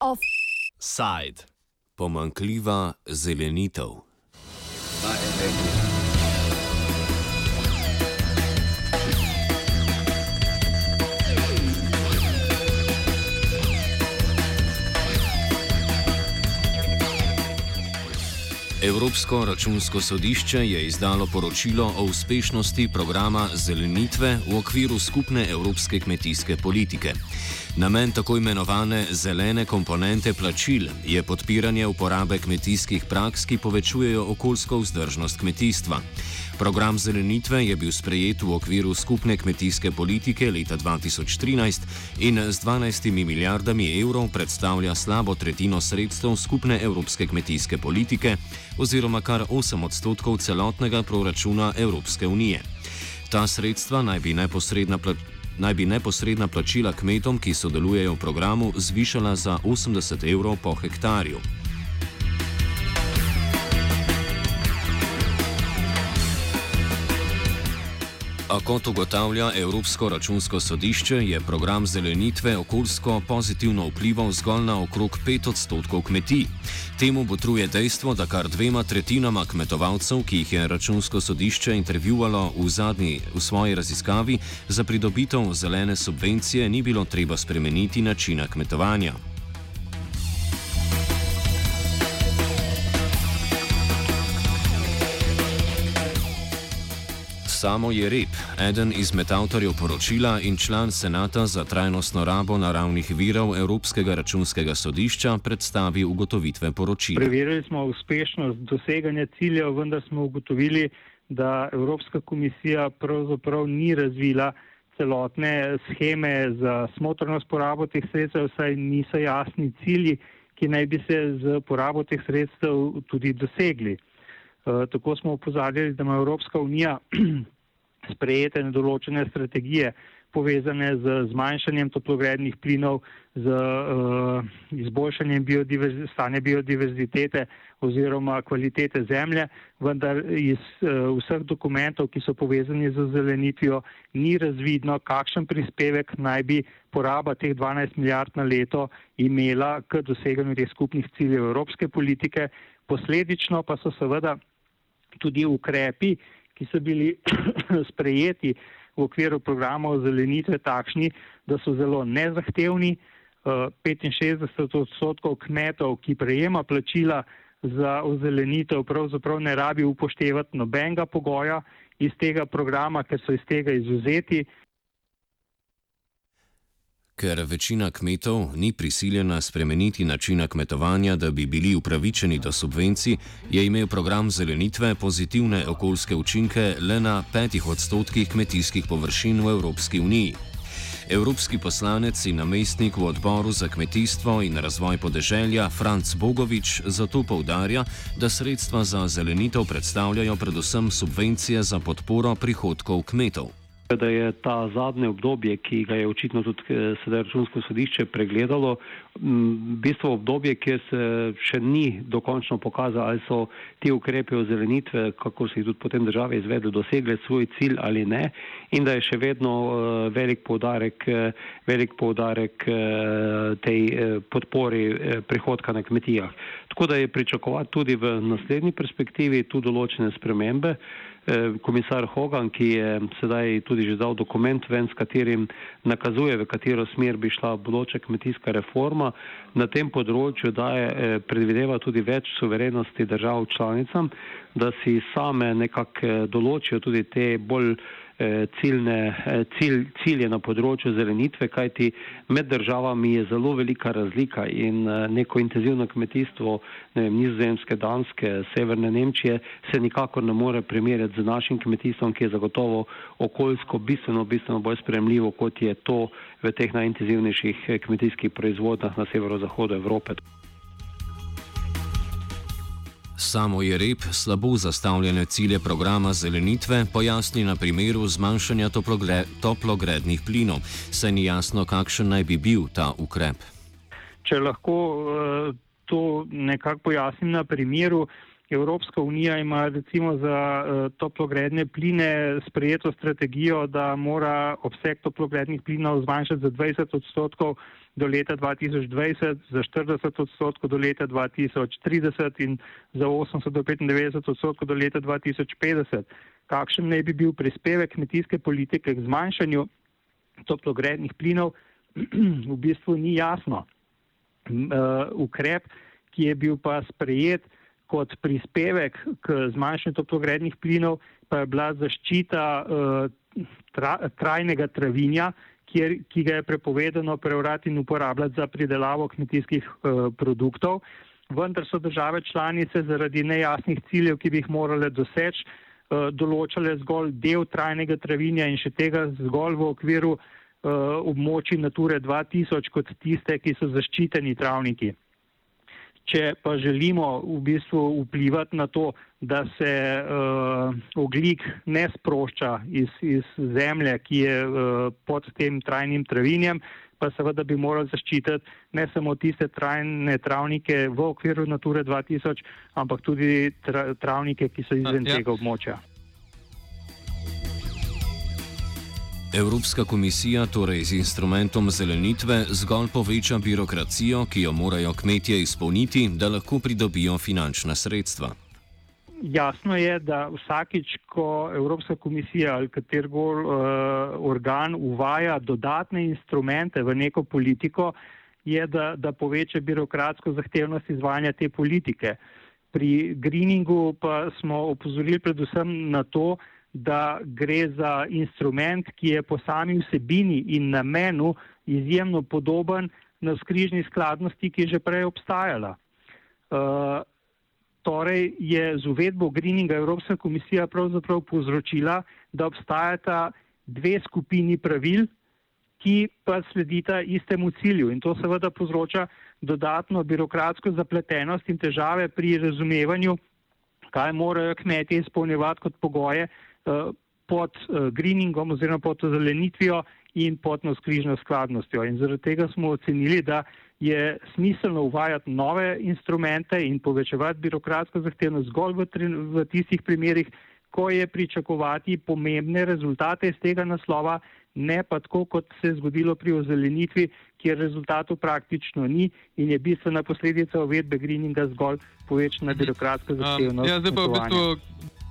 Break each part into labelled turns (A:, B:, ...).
A: Offside. Pomankljiva zelenitev. Evropsko računsko sodišče je izdalo poročilo o uspešnosti programa zelenitve v okviru skupne evropske kmetijske politike. Namen tako imenovane zelene komponente plačil je podpiranje uporabe kmetijskih praks, ki povečujejo okoljsko vzdržnost kmetijstva. Program zelenitve je bil sprejet v okviru skupne kmetijske politike leta 2013 in z 12 milijardami evrov predstavlja slabo tretjino sredstev skupne evropske kmetijske politike oziroma kar 8 odstotkov celotnega proračuna Evropske unije. Ta sredstva naj bi neposredna plačila naj bi neposredna plačila kmetom, ki sodelujejo v programu, zvišala za 80 evrov po hektarju. A kot ugotavlja Evropsko računsko sodišče, je program zelenitve okoljsko pozitivno vplival zgolj na okrog 5 odstotkov kmetij. Temu botruje dejstvo, da kar dvema tretjinama kmetovalcev, ki jih je računsko sodišče intervjuvalo v zadnji v svoji raziskavi, za pridobitev zelene subvencije ni bilo treba spremeniti načina kmetovanja. Samo je rep, eden izmed avtorjev poročila in član Senata za trajnostno rabo naravnih virov Evropskega računskega sodišča, predstavi ugotovitve poročila.
B: Preverili smo uspešnost doseganja ciljev, vendar smo ugotovili, da Evropska komisija pravzaprav ni razvila celotne scheme za smotrnost porabo teh sredstev, saj niso jasni cilji, ki naj bi se z porabo teh sredstev tudi dosegli. Eh, tako smo upozarjali, da ima Evropska unija sprejete določene strategije povezane z zmanjšanjem toplogrednih plinov, z uh, izboljšanjem biodiverz stanja biodiverzitete oziroma kvalitete zemlje, vendar iz uh, vseh dokumentov, ki so povezani z zelenitvijo, ni razvidno, kakšen prispevek naj bi poraba teh 12 milijard na leto imela k doseganju teh skupnih ciljev evropske politike. Posledično pa so seveda tudi ukrepi, ki so bili sprejeti v okviru programov zelenitve takšni, da so zelo nezahtevni. 65 eh, odstotkov kmetov, ki prejema plačila za ozelenitev, pravzaprav ne rabi upoštevati nobenega pogoja iz tega programa, ker so iz tega izuzeti.
A: Ker večina kmetov ni prisiljena spremeniti načina kmetovanja, da bi bili upravičeni do subvencij, je imel program zelenitve pozitivne okoljske učinke le na petih odstotkih kmetijskih površin v Evropski uniji. Evropski poslanec in namestnik v odboru za kmetijstvo in razvoj podeželja Franc Bogovič zato povdarja, da sredstva za zelenitev predstavljajo predvsem subvencije za podporo prihodkov kmetov
C: da je ta zadnje obdobje, ki ga je očitno tudi eh, sedaj računsko sodišče pregledalo, v bistvu obdobje, kjer se še ni dokončno pokazalo, ali so ti ukrepi ozelenitve, kako se jih tudi potem države izvedle, dosegli svoj cilj ali ne in da je še vedno eh, velik poudarek, eh, velik poudarek tej podpori prihodka na kmetijah. Tako da je pričakovati tudi v naslednji perspektivi tu določene spremembe. Eh, komisar Hogan, ki je sedaj tudi že dal dokument ven, s katerim nakazuje, v katero smer bi šla bodoča kmetijska reforma, na tem področju daje, eh, predvideva tudi več suverenosti držav članicam, da si same nekako eh, določijo tudi te bolj ciljne, eh, cilj, cilje na področju zelenitve, kajti med državami je zelo velika razlika in eh, neko intenzivno kmetijstvo ne vem, nizozemske, danske, severne Nemčije se nikakor ne more primerjati z našim kmetijstvom, ki je zagotovo okoljsko bistveno, bistveno bolj spremljivo, kot je to v teh najintenzivnejših kmetijskih proizvodnjah na severozahodu Evrope.
A: Samo je rep slabo zastavljene cilje programa zelenitve pojasni na primeru zmanjšanja toplogrednih plinov, saj ni jasno, kakšen naj bi bil ta ukrep.
B: Če lahko uh, to nekako pojasnim na primeru, Evropska unija ima recimo za uh, toplogredne pline sprejeto strategijo, da mora obseg toplogrednih plinov zmanjšati za 20 odstotkov do leta 2020, za 40 odstotkov do leta 2030 in za 80 do 95 odstotkov do leta 2050. Kakšen naj bi bil prispevek kmetijske politike k zmanjšanju toplogrednih plinov, v bistvu ni jasno. Uh, ukrep, ki je bil pa sprejet, kot prispevek k zmanjšanju toplogrednih plinov pa je bila zaščita uh, tra, trajnega travinja, kjer, ki ga je prepovedano preurati in uporabljati za pridelavo kmetijskih uh, produktov. Vendar so države članice zaradi nejasnih ciljev, ki bi jih morale doseči, uh, določale zgolj del trajnega travinja in še tega zgolj v okviru območij Nature 2000 kot tiste, ki so zaščiteni travniki. Če pa želimo v bistvu vplivati na to, da se uh, oglik ne sprošča iz, iz zemlje, ki je uh, pod tem trajnim travinjem, pa seveda bi morali zaščititi ne samo tiste trajne travnike v okviru Nature 2000, ampak tudi tra, travnike, ki so izven ja. tega območja.
A: Evropska komisija torej z instrumentom zelenitve zgolj poveča birokracijo, ki jo morajo kmetje izpolniti, da lahko pridobijo finančna sredstva.
B: Jasno je, da vsakič, ko Evropska komisija ali katerkoli uh, organ uvaja dodatne instrumente v neko politiko, je, da, da poveča birokratsko zahtevnost izvajanja te politike. Pri greeningu pa smo opozorili predvsem na to, da gre za instrument, ki je po sami vsebini in namenu izjemno podoben na skrižni skladnosti, ki je že prej obstajala. Uh, torej je z uvedbo greeninga Evropska komisija pravzaprav povzročila, da obstajata dve skupini pravil, ki pa sledita istemu cilju in to seveda povzroča dodatno birokratsko zapletenost in težave pri razumevanju, kaj morajo kmetje izpolnjevati kot pogoje, pod eh, greeningom oziroma pod zelenitvijo in pod navskrižno skladnostjo. In zaradi tega smo ocenili, da je smiselno uvajati nove instrumente in povečevati birokratsko zahtevnost zgolj v, v tistih primerih, ko je pričakovati pomembne rezultate iz tega naslova, ne pa tako, kot se je zgodilo pri ozelenitvi, kjer rezultatov praktično ni in je bistvena posledica uvedbe greeninga zgolj povečana birokratska zahtevnost. Um, ja, zdaj pa v bistvu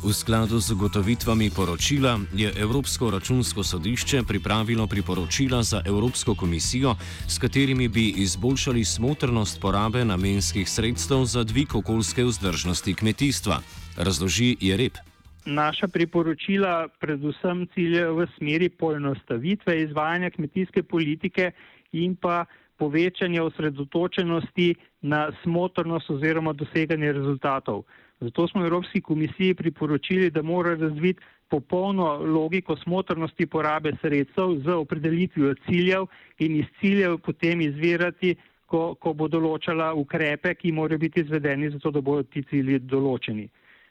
A: V skladu z ugotovitvami poročila je Evropsko računsko sodišče pripravilo priporočila za Evropsko komisijo, s katerimi bi izboljšali smotrnost porabe namenskih sredstev za dvig okoljske vzdržnosti kmetijstva. Razloži je rep.
B: Naša priporočila predvsem ciljajo v smeri poenostavitve izvajanja kmetijske politike in pa povečanja osredotočenosti na smotrnost oziroma doseganje rezultatov. Zato smo Evropski komisiji priporočili, da mora razviti popolno logiko smotrnosti porabe sredstev z opredelitvijo ciljev in iz ciljev potem izvirati, ko, ko bo določala ukrepe, ki morajo biti izvedeni, zato da bodo ti cilji določeni.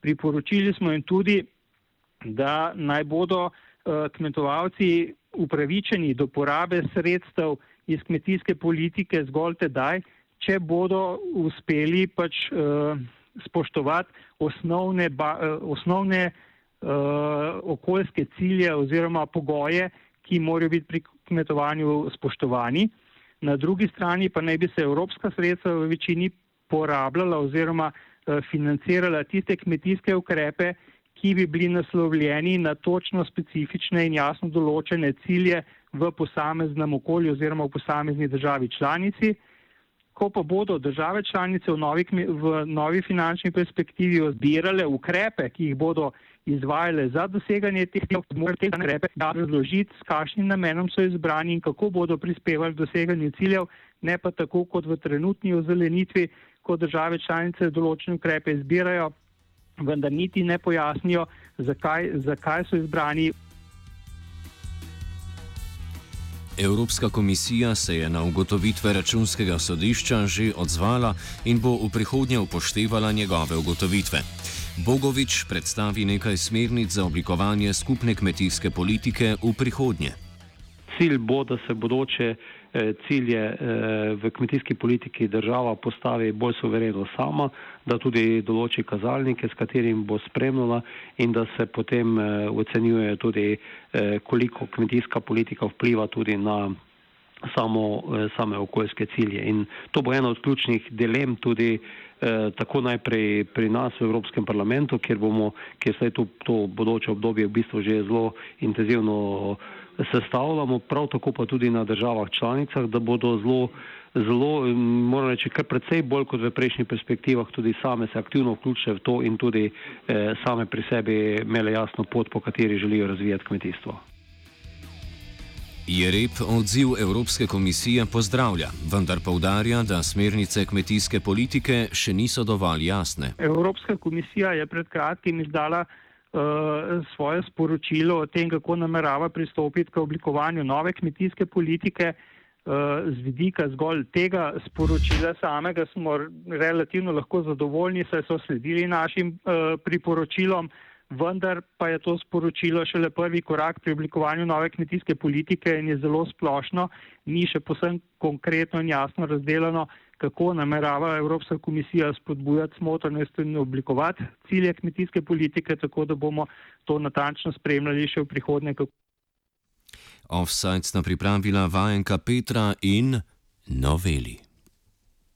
B: Priporočili smo jim tudi, da naj bodo uh, kmetovalci upravičeni do porabe sredstev iz kmetijske politike zgolj tedaj, če bodo uspeli pač. Uh, spoštovati osnovne, ba, eh, osnovne uh, okoljske cilje oziroma pogoje, ki morajo biti pri kmetovanju spoštovani. Na drugi strani pa naj bi se evropska sredstva v večini porabljala oziroma uh, financirala tiste kmetijske ukrepe, ki bi bili naslovljeni na točno specifične in jasno določene cilje v posameznem okolju oziroma v posamezni državi članici ko pa bodo države članice v novi, v novi finančni perspektivi odbirale ukrepe, ki jih bodo izvajale za doseganje teh ciljev, morajo te ukrepe razložiti, s kakšnim namenom so izbrani in kako bodo prispevali k doseganju ciljev, ne pa tako kot v trenutni ozelenitvi, ko države članice določene ukrepe izbirajo, vendar niti ne pojasnijo, zakaj, zakaj so izbrani.
A: Evropska komisija se je na ugotovitve računskega sodišča že odzvala in bo v prihodnje upoštevala njegove ugotovitve. Bogovič predstavi nekaj smernic za oblikovanje skupne kmetijske politike v prihodnje.
C: Cilj bo, da se bodoče cilje v kmetijski politiki država postavi bolj suvereno sama, da tudi določi kazalnike, s katerim bo spremljala in da se potem ocenjuje tudi, koliko kmetijska politika vpliva tudi na samo, same okoljske cilje. In to bo ena od ključnih dilem tudi eh, tako najprej pri nas v Evropskem parlamentu, kjer bomo, kjer se to, to bodoče obdobje v bistvu že zelo intenzivno sestavljamo, prav tako pa tudi na državah članicah, da bodo zelo, zelo, moram reči, kar precej bolj kot v prejšnjih perspektivah tudi same se aktivno vključile v to in tudi eh, same pri sebi imele jasno pot, po kateri želijo razvijati kmetijstvo.
A: Jereb odziv Evropske komisije pozdravlja, vendar povdarja, da smernice kmetijske politike še niso dovolj jasne.
B: Evropska komisija je pred kratkim izdala svoje sporočilo o tem, kako namerava pristopiti k oblikovanju nove kmetijske politike. Uh, z vidika zgolj tega sporočila samega smo relativno lahko zadovoljni, saj so sledili našim uh, priporočilom vendar pa je to sporočilo šele prvi korak pri oblikovanju nove kmetijske politike in je zelo splošno, ni še posebno konkretno in jasno razdeljeno, kako namerava Evropska komisija spodbujati smotrnost in oblikovati cilje kmetijske politike, tako da bomo to natančno spremljali še v prihodnje.
A: Offside sta pripravila vajenka Petra in noveli.